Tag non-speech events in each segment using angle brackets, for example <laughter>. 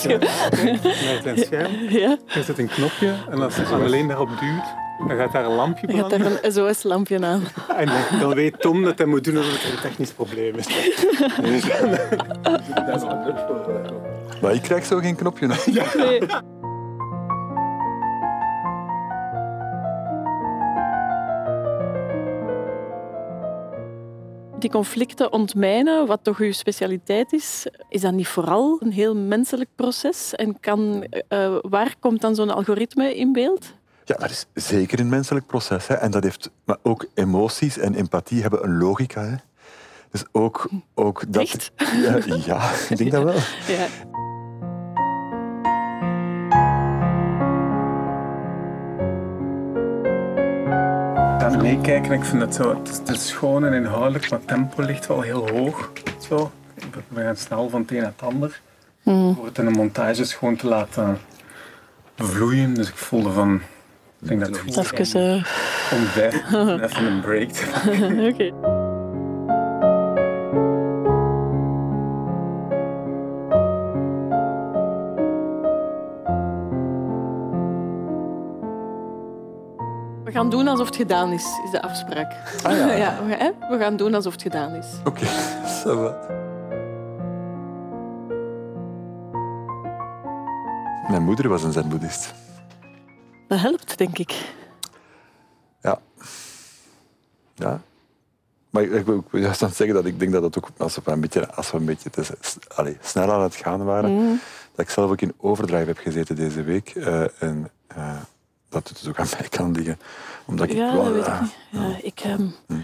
schermpje. <laughs> Met een scherm. Ja, Er zit een knopje en als je alleen daarop duwt, dan gaat daar een lampje je gaat branden. daar een SOS-lampje aan. <laughs> En dan- weet Tom dat hij moet doen alsof het een technisch probleem is. <laughs> Dus, dat is wel nut voor. Maar ik krijg zo geen knopje. nog. Nee. Die conflicten ontmijnen, wat toch uw specialiteit is, is dat niet vooral een heel menselijk proces? En kan, eh, waar komt dan zo'n algoritme in beeld? Ja, dat is zeker een menselijk proces. Hè. En dat heeft, maar ook emoties en empathie hebben een logica. Hè. Dus ook, ook dat... Echt? Ja, ja, ik denk dat <laughs> wel. Ja. Meekijken, ik vind het zo, het is, het is schoon en inhoudelijk, maar het tempo ligt wel heel hoog. Zo. We gaan snel van het een naar het ander. Voor het in de montage gewoon te laten vloeien. Dus ik voelde van, ik denk dat het goed is Even, om, even een break te <laughs> maken. Gaan doen alsof het gedaan is, is de afspraak. Ah ja. <laughs> ja we, gaan doen alsof het gedaan is. Oké, <laughs> va. Mijn moeder was een zen-boeddhist. Dat helpt, denk ik. Ja. Ja. Maar ik, ik wil juist aan het zeggen dat ik denk dat het ook, als we een beetje, als we een beetje te, allee, snel aan het gaan waren, Mhm. dat ik zelf ook in overdrive heb gezeten deze week. eh, en eh, dat het ook aan mij kan liggen. Omdat ik Ja, wel... dat weet ik eh, niet. Ja, ik, ehm, Hm.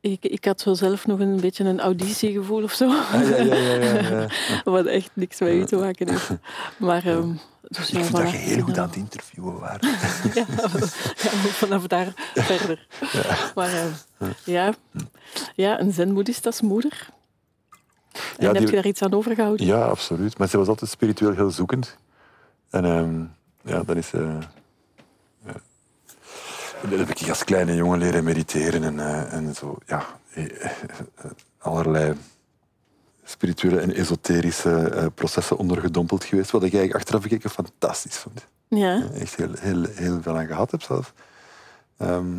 ik, ik had zo zelf nog een beetje een auditiegevoel of zo. ah, ja, ja, ja, ja, ja. <laughs> Wat echt niks met u te maken heeft. Maar... ehm, dus Ik vind dat je heel goed aan het interviewen waart. <laughs> Ja, <laughs> vanaf daar verder. Maar eh, ja, ja, een zen-boeddhist als moeder. En Ja, heb die- je daar iets aan overgehouden? Ja, absoluut. Maar ze was altijd spiritueel heel zoekend. En ehm, ja, dan is ze... Dan heb ik als kleine jongen leren mediteren en, eh, en zo, ja, eh, eh, allerlei spirituele en esoterische processen ondergedompeld geweest, wat ik eigenlijk achteraf gekeken fantastisch vond. Ja. Echt heel, heel, heel veel aan gehad heb zelf. Ehm,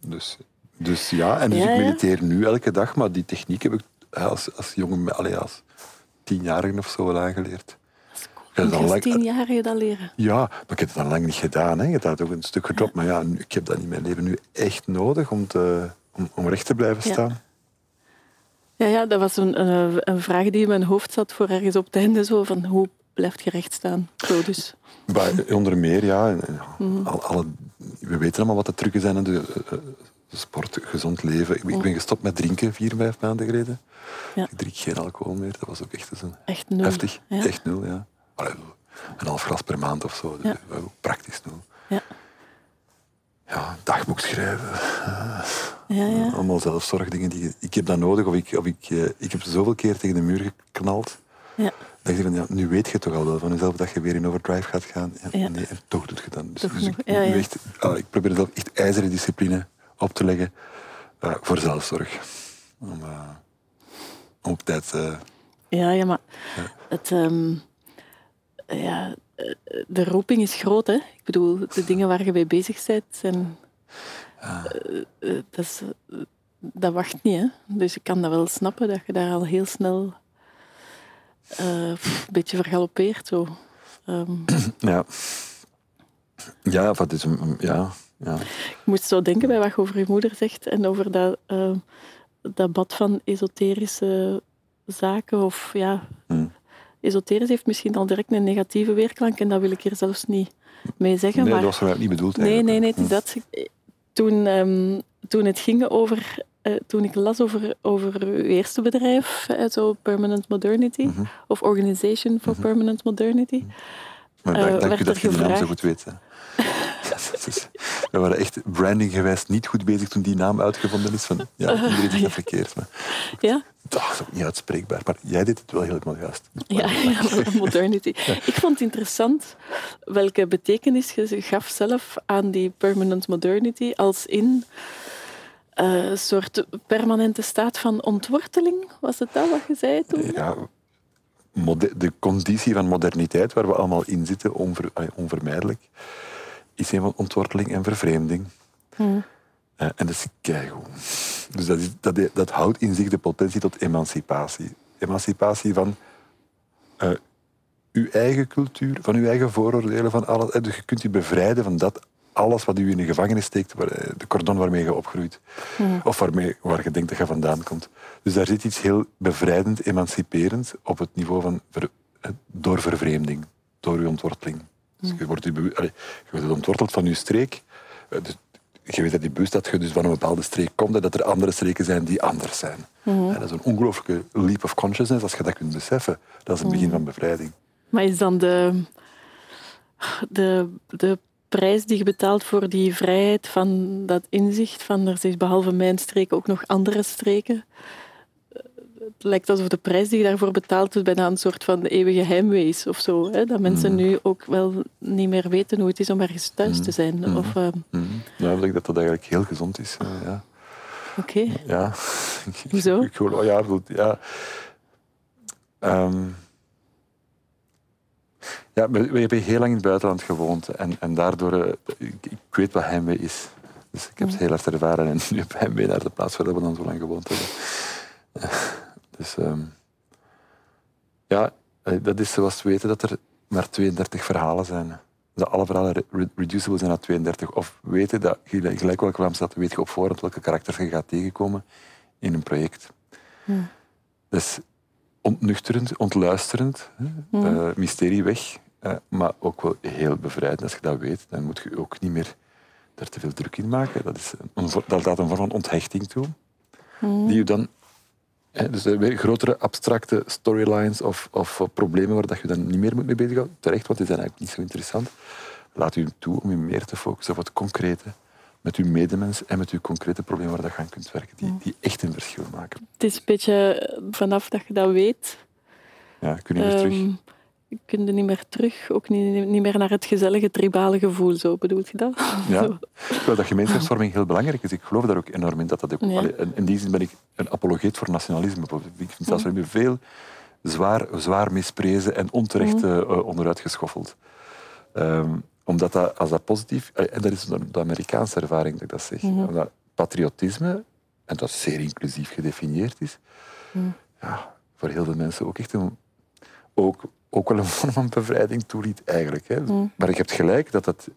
dus, dus ja, en dus Ja, ik ja. mediteer nu elke dag, maar die techniek heb ik als, als jongen, allee, als tienjarige of zo wel aangeleerd. Ik heb Ik dat al als lang- tienjarige dat leren. ja, maar ik heb het al lang niet gedaan. Hè. Ik heb dat ook een stuk gedropt. Maar ja, ik heb dat in mijn leven nu echt nodig om, te, om, om recht te blijven staan. Ja, ja, dat was een, een, een vraag die in mijn hoofd zat voor ergens op het einde. Zo van, hoe blijft je recht staan? Zo dus. Maar onder meer, ja. en- en Mhm. al, alle, we weten allemaal wat de trucken zijn. hè. De, eh, eh, sport, gezond leven. Ik, ben gestopt met drinken vier, vijf maanden geleden. Ja. Ik drink geen alcohol meer. Dat was ook echt een Echt nul. heftig. Ja. Echt nul, ja. Een half glas per maand of zo. Ja. Praktisch nul. Ja. Ja, dagboek schrijven. Ja, ja. Allemaal zelfzorgdingen. Die, ik heb dat nodig. Of ik, of ik, eh, ik heb zoveel keer tegen de muur geknald. ja. Dat ik van, ja, nu weet je toch al wel van jezelf dat je weer in overdrive gaat gaan. Nee, en toch doet je dat. Dus, dus ik, echt, ah, ik probeer zelf echt ijzeren discipline op te leggen eh, voor zelfzorg. Om, eh, om op tijd... Ja, ja, maar het, ehm, ja, eh, de roeping is groot, hè. Ik bedoel, de dingen waar je mee bezig bent, zijn, eh, eh, dat, is, dat wacht niet, hè. Dus ik kan dat wel snappen, dat je daar al heel snel pff, een beetje vergalopeert, zo. Ehm, <clears throat> ja. Ja, wat is een... Ja, ja. ik moest zo denken bij wat je over je moeder zegt en over dat, dat bad van esoterische zaken. Of ja, Hm. Esoterisch heeft misschien al direct een negatieve weerklank en dat wil ik hier zelfs niet mee zeggen. Nee, maar... dat was mij niet bedoeld Nee, eigenlijk. nee, nee. Is Hm. dat. Toen, ehm, toen het ging over... eh, toen ik las over, over uw eerste bedrijf, eh, zo Permanent Modernity, Mhm. of Organization for Permanent Modernity. Maar Eh, dank, u dat er je de naam zo goed weet. hè. Is- We waren echt brandinggewijs niet goed bezig toen die naam uitgevonden is. Van, ja, iedereen zegt dat verkeerd. Maar Ja, dat is ook niet uitspreekbaar. Maar jij deed het wel helemaal juist. ja, ja Modernity. Ik vond het interessant welke betekenis je gaf zelf aan die Permanent Modernity, als in eh, een soort permanente staat van ontworteling. Was het dat wat je zei toen? Ja, de conditie van moderniteit waar we allemaal in zitten, onver, onvermijdelijk, is een van ontworteling en vervreemding. Hmm. Uh, en dat is keigoed. Dus dat, is, dat, dat houdt in zich de potentie tot emancipatie. Emancipatie van uh, uw eigen cultuur, van uw eigen vooroordelen, van alles. Dus je kunt je bevrijden van dat alles wat u in de gevangenis steekt, eh, de cordon waarmee je opgroeit. Hmm. Of waarmee, waar je denkt dat je vandaan komt. Dus daar zit iets heel bevrijdend, emanciperend op het niveau van ver, eh, door vervreemding, door uw ontworteling. Dus je, wordt, je, je wordt ontworteld van je streek. Dus je weet dat die bewust dat je dus van een bepaalde streek komt en dat er andere streken zijn die anders zijn. Mm dat is een ongelooflijke leap of consciousness als je dat kunt beseffen. Dat is het begin van bevrijding. Maar is dan de, de, de prijs die je betaalt voor die vrijheid van dat inzicht van er zijn behalve mijn streek ook nog andere streken? Het lijkt alsof de prijs die je daarvoor betaalt bijna een soort van eeuwige heimwee is of zo. Hè? Dat mensen mm. nu ook wel niet meer weten hoe het is om ergens thuis te zijn. Mm. Of, uh... Ja, ik denk dat dat eigenlijk heel gezond is. Uh, ja. Oké. Ja. <laughs> Hoezo? Ik, ik, ja, goed. Ja. Um, ja, we, we, hebben heel lang in het buitenland gewoond en, en daardoor, uh, ik, ik, weet wat heimwee is. Dus ik heb het heel hard ervaren en nu heb heimwee naar de plaats waar we dan zo lang gewoond hebben. Dus um, ja, eh, dat is zoals we weten dat er maar 32 verhalen zijn. Dat alle verhalen reducible zijn naar 32. Of weten dat, gelijk welke naam staat, weet je op voorhand welke karakters je gaat tegenkomen in een project. Ja. Dus ontnuchterend, ontluisterend, uh, mysterie weg, uh, maar ook wel heel bevrijdend. Als je dat weet, dan moet je ook niet meer daar te veel druk in maken. Dat, is een, dat laat een vorm van onthechting toe, die je dan... dus grotere abstracte storylines of, of problemen waar dat je dan niet meer moet mee bezighouden. Terecht, want die zijn eigenlijk niet zo interessant. Laat u toe om je meer te focussen op het concrete met uw medemens en met uw concrete problemen waar je aan kunt werken, die, die echt een verschil maken. Het is een beetje vanaf dat je dat weet. Ja, kun je meer terug. Ehm, kun je niet meer terug, ook niet, niet meer naar het gezellige tribale gevoel, zo bedoelt je dat? Ja, ik dat gemeenschapsvorming heel belangrijk is. Ik geloof daar ook enorm in. Dat dat ook, in die zin ben ik een apologeet voor nationalisme. Ik vind dat we veel zwaar, zwaar misprezen en onterecht uh, onderuit geschoffeld. Um, omdat dat, als dat positief... Eh, en dat is de Amerikaanse ervaring dat ik dat zeg. Omdat patriotisme, en dat zeer inclusief gedefinieerd is, ja, voor heel veel mensen ook echt een, ook, ook wel een <laughs> vorm van bevrijding toeliet eigenlijk. Hè. Mhm. Maar ik heb gelijk dat dat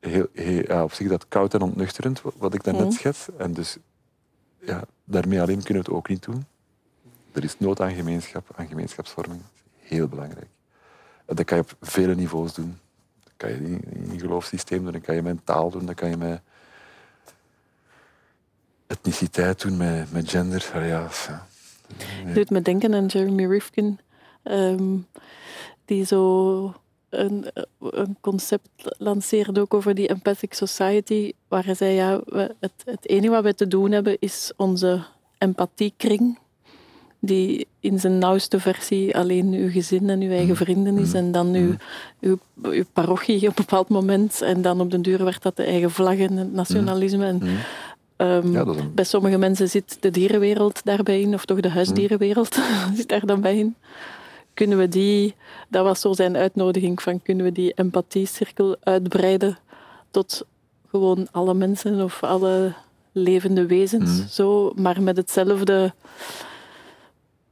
heel, heel, ja, op zich dat koud en ontnuchterend, wat ik daarnet schets. En dus ja, daarmee alleen kunnen we het ook niet doen. Er is nood aan gemeenschap, aan gemeenschapsvorming. Heel belangrijk. En dat kan je op vele niveaus doen kan je in je geloofssysteem doen, dan kan je met taal doen, dan kan je met etniciteit doen, met, met gender. Ja, ja. Doet me denken aan Jeremy Rifkin, ehm, die zo een, een, concept lanceerde ook over die empathic society, waar hij zei, ja, het, het enige wat we te doen hebben is onze empathiekring die in zijn nauwste versie alleen uw gezin en uw eigen mhm. vrienden is. Mhm. En dan uw, uw, uw, parochie op een bepaald moment. En dan op den duur werd dat de eigen vlag en het nationalisme. En, um, Bij sommige mensen zit de dierenwereld daarbij in, of toch de huisdierenwereld <laughs> zit daar dan bij in. Kunnen we die, dat was zo zijn uitnodiging, van kunnen we die empathiecirkel uitbreiden tot gewoon alle mensen of alle levende wezens, mhm. zo, maar met hetzelfde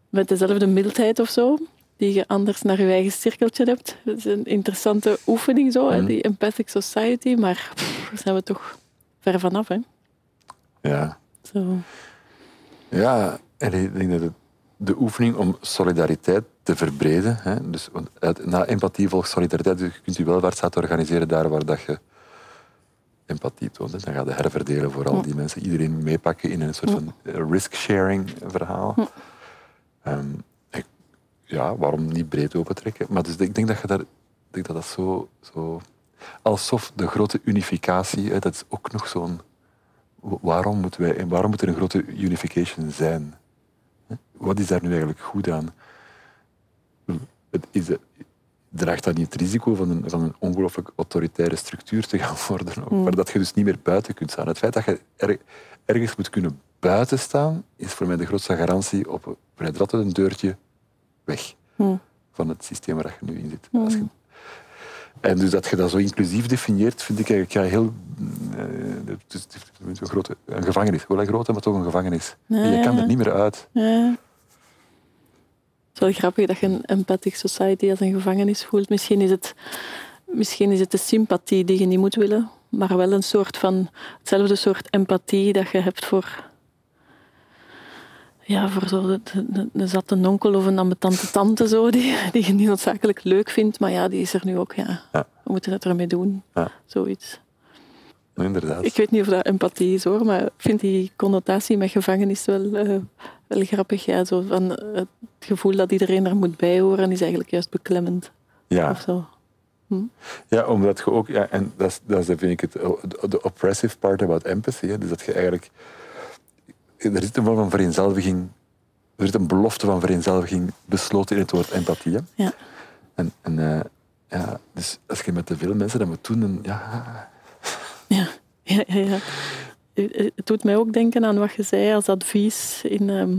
met dezelfde mildheid of zo, die je anders naar je eigen cirkeltje hebt. Dat is een interessante oefening, zo, mm. die Empathic Society, maar daar zijn we toch ver vanaf. Hè? Ja. Zo. Ja, en ik denk dat de oefening om solidariteit te verbreden, hè, dus uit, na empathie volgt solidariteit, dus je kunt je welvaartsstaat organiseren daar waar dat je empathie toont. Dan ga je herverdelen voor al die mensen, iedereen meepakken in een soort van risk-sharing verhaal. Ehm, ja, waarom niet breed opentrekken? Maar dus ik denk dat je daar, denk dat dat zo, zo... Alsof de grote unificatie, hè, dat is ook nog zo'n... Waarom, moeten wij, waarom moet er een grote unification zijn? Wat is daar nu eigenlijk goed aan? Het is, draagt dat niet het risico van een, van een ongelooflijk autoritaire structuur te gaan worden, maar mm. dat je dus niet meer buiten kunt staan. Het feit dat je ergens moet kunnen buiten staan, is voor mij de grootste garantie op vrijdratten een deurtje weg. van het systeem waar je nu in zit. Als je- en dus dat je dat zo inclusief definieert, vind ik eigenlijk ja, heel... eh, het is, een, grote, een gevangenis. Wel een grote, maar toch een gevangenis. En je kan er niet meer uit. Ja. Het is wel grappig dat je een empathic society als een gevangenis voelt. Misschien is het, misschien is het de sympathie die je niet moet willen, maar wel een soort van hetzelfde soort empathie dat je hebt voor, ja, voor zo de, de, de zatte onkel of een ambetante tante zo, die, die je niet noodzakelijk leuk vindt, maar ja, die is er nu ook. Ja. Ja. We moeten het ermee doen. Ja. Zoiets. Inderdaad. Ik weet niet of dat empathie is hoor, maar ik vind die connotatie met gevangenis wel, eh, wel grappig. Ja, zo van, eh, het gevoel dat iedereen er moet bij horen is eigenlijk juist beklemmend. Ja. Of zo. Ja, omdat je ook, ja, en dat is, dat vind ik het, de, de oppressive part about empathy. Hè, dus dat je eigenlijk, er zit een vorm van vereenzelviging, er zit een belofte van vereenzelviging besloten in het woord empathie. Hè. Ja. En, en eh, ja, dus als je met te veel mensen dat moet doen, dan ja, Ja, ja, ja. ja. Het doet mij ook denken aan wat je zei als advies in, ehm,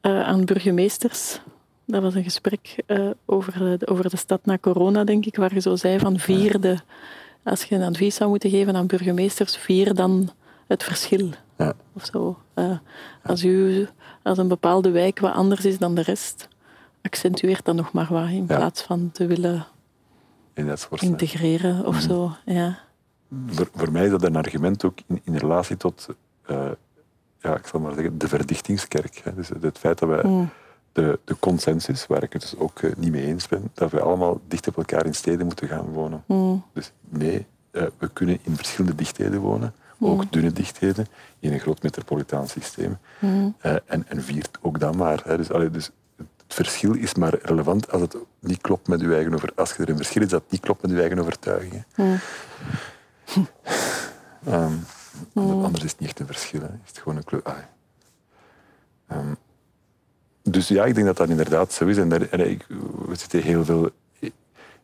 eh, aan burgemeesters. Dat was een gesprek eh, over, de, over de stad na corona, denk ik, waar je zo zei van vier de, als je een advies zou moeten geven aan burgemeesters, vier dan het verschil. Ja. Of zo. Eh, als, u, als een bepaalde wijk wat anders is dan de rest, accentueert dat nog maar wat, in Ja. plaats van te willen in dat soort zaken. integreren of zo. Ja. Voor, voor mij is dat een argument ook in, in relatie tot, eh, ja, ik zal maar zeggen, de verdichtingskerk. Hè. Dus het feit dat wij Mm. de, de consensus, waar ik het dus ook eh, niet mee eens ben, dat we allemaal dicht op elkaar in steden moeten gaan wonen. Mm. Dus nee, eh, we kunnen in verschillende dichtheden wonen, ook dunne dichtheden, in een groot metropolitaan systeem. En, en viert ook dan maar. Hè. Dus, allee, dus het verschil is maar relevant als het niet klopt met uw eigen over. Als er een verschil is dat niet klopt met uw eigen overtuigingen. <laughs> Mm. Ehm, ander- Anders is het niet echt een verschil. Hè. Is het gewoon een kleur. ah. Ehm, dus ja, ik denk dat dat inderdaad zo is. En, daar, en ik, we zitten heel veel,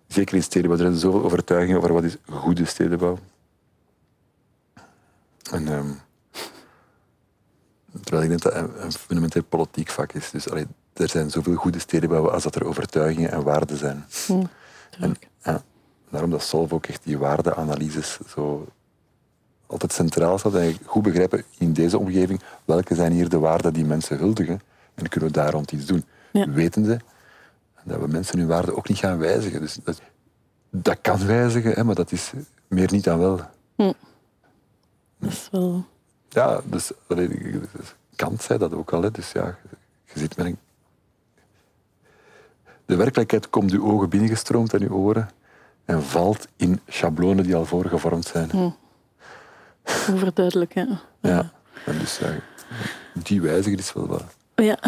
zeker in stedenbouw, er zijn zoveel overtuigingen over wat is goede stedenbouw. En, ehm, terwijl ik denk dat dat een, fundamenteel politiek vak is. Dus allee, er zijn zoveel goede stedenbouwen als dat er overtuigingen en waarden zijn. Mm. En ja, daarom dat Solf ook echt die waardeanalyses zo altijd centraal staat. En goed begrijpen in deze omgeving welke zijn hier de waarden die mensen huldigen. En kunnen we daar rond iets doen. Ja. Wetende dat we mensen hun waarden ook niet gaan wijzigen. Dus dat, dat kan wijzigen, hè, maar dat is meer niet dan wel. Dat is wel... Ja, dus, dus Kant zei dat ook al. Hè. Dus ja, je zit met een... De werkelijkheid komt uw ogen binnengestroomd en uw oren en valt in schablonen die al voorgevormd zijn. Overduidelijk, hè. Ja. En dus ja, die wijzigen is wel wat. Ja.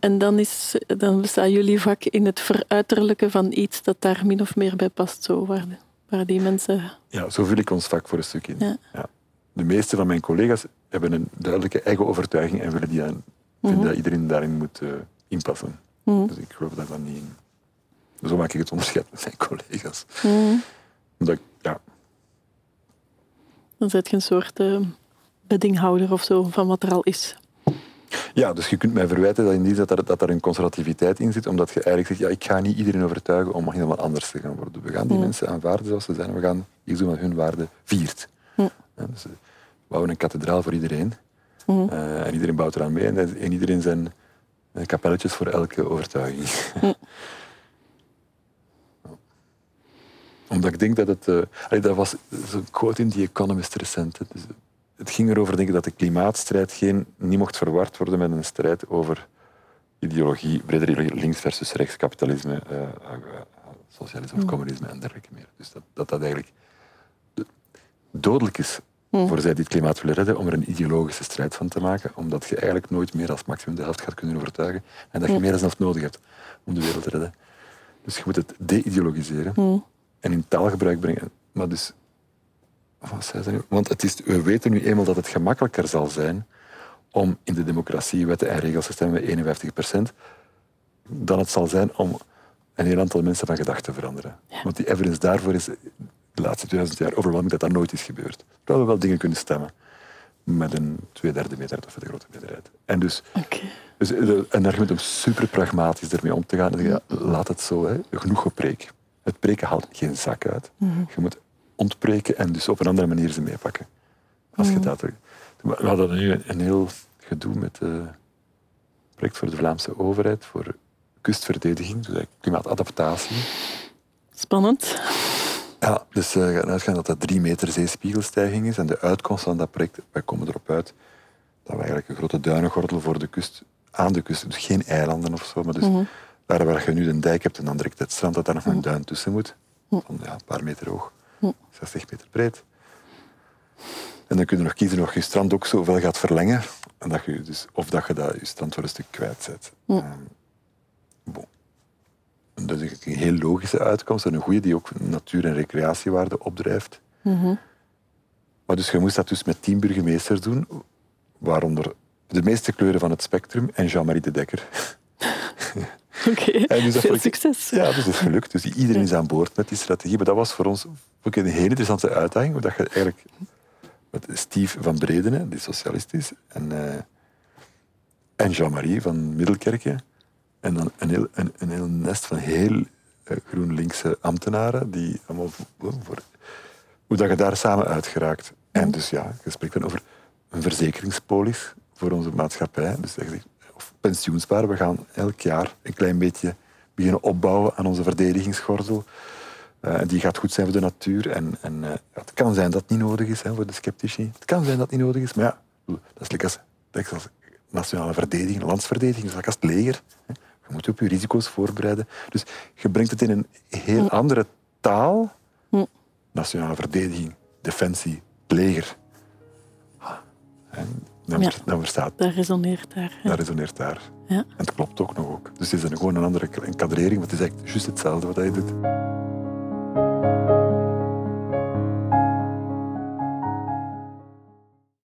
En dan, is, dan bestaat jullie vak in het veruiterlijken van iets dat daar min of meer bij past, zo, waar, waar die mensen... Ja, zo vul ik ons vak voor een stuk in. Ja. De meeste van mijn collega's hebben een duidelijke eigen overtuiging en willen die aan, vinden dat iedereen daarin moet eh, inpassen. Mhm. Dus ik geloof daar van niet in. Zo maak ik het onderscheid met mijn collega's. Omdat ik, ja, Dan zet je een soort eh, beddinghouder of zo van wat er al is. Ja, dus je kunt mij verwijten dat in die zin dat er, dat er een conservativiteit in zit, omdat je eigenlijk zegt, ja, ik ga niet iedereen overtuigen om helemaal anders te gaan worden. We gaan die mensen aanvaarden zoals ze zijn en we gaan iets doen wat hun waarde viert. Ja, dus, eh, we bouwen een kathedraal voor iedereen. Eh, en iedereen bouwt eraan mee en, en iedereen zijn kapelletjes voor elke overtuiging. <laughs> Omdat ik denk dat het... eh, allee, dat was zo'n quote in The Economist recent. Dus, het ging erover denk ik, dat de klimaatstrijd geen, niet mocht verward worden met een strijd over ideologie, breder ideologie, links versus rechts, kapitalisme, eh, socialisme of communisme en dergelijke meer. Dus dat dat, dat eigenlijk de- dodelijk is voor zij die het klimaat willen redden, om er een ideologische strijd van te maken, omdat je eigenlijk nooit meer als maximum de helft gaat kunnen overtuigen en dat je meer dan helft nodig hebt om de wereld te redden. Dus je moet het de-ideologiseren en in taalgebruik brengen. Maar dus, wat zei ze nu? Want het is, we weten nu eenmaal dat het gemakkelijker zal zijn om in de democratie wetten en regels te stemmen met 51 procent, dan het zal zijn om een heel aantal mensen van gedachten te veranderen. Want die evidence daarvoor is de laatste 2000 jaar overweldigend dat dat nooit is gebeurd. Terwijl we wel dingen kunnen stemmen met een tweederde meerderheid of met een grote meerderheid. En dus. Dus een argument om super pragmatisch ermee om te gaan. Ja, laat het zo, hè. genoeg gepreek. Het preken haalt geen zak uit. Je moet ontpreken en dus op een andere manier ze meepakken. Als je dat... We hadden nu een heel gedoe met het project voor de Vlaamse overheid, voor kustverdediging, dus klimaatadaptatie. Spannend. Ja, dus uh, gaan uitgaan dat dat drie meter zeespiegelstijging is. En de uitkomst van dat project, wij komen erop uit dat we eigenlijk een grote duinengordel voor de kust, aan de kust, dus geen eilanden of zo, maar dus mm daar waar je nu een dijk hebt en dan direct het strand, dat daar nog een mhm. duin tussen moet. Van ja, een paar meter hoog, 60 meter breed. En dan kun je nog kiezen of je strand ook zoveel gaat verlengen. En dat je dus, of dat je dat, je strand voor een stuk kwijtzet. Um, bon. Dat is een heel logische uitkomst en een goede die ook natuur- en recreatiewaarde opdrijft. Mm Maar dus je moest dat dus met tien burgemeesters doen, waaronder de meeste kleuren van het spectrum en Jean-Marie de Dekker. <laughs> <laughs> Oké, okay. dus veel succes. Ja, dus dat is gelukt. Dus iedereen is aan boord met die strategie. Maar dat was voor ons ook een hele interessante uitdaging, omdat je eigenlijk met Steve van Bredene, die socialist is, en, uh, en Jean-Marie van Middelkerken, en dan een heel, een, een heel nest van heel uh, GroenLinkse ambtenaren, die allemaal voor, hoe dat je daar samen uitgeraakt. En mhm. dus ja, je spreekt dan over een verzekeringspolis voor onze maatschappij. Dus of pensioensparen. We gaan elk jaar een klein beetje beginnen opbouwen aan onze verdedigingsgordel. Uh, die gaat goed zijn voor de natuur. En, en uh, het kan zijn dat het niet nodig is hè, voor de sceptici. Het kan zijn dat het niet nodig is, maar ja, dat is lekker als, als nationale verdediging, landsverdediging, dat is als het leger. Hè. Je moet je op je risico's voorbereiden. Dus je brengt het in een heel andere taal. Nationale verdediging, defensie, leger. En dan, ja, dan verstaat... Dat resoneert daar. Dat resoneert daar. Ja. En het klopt ook nog ook. Dus het is een, gewoon een andere encadrering, maar het is echt juist hetzelfde wat hij doet.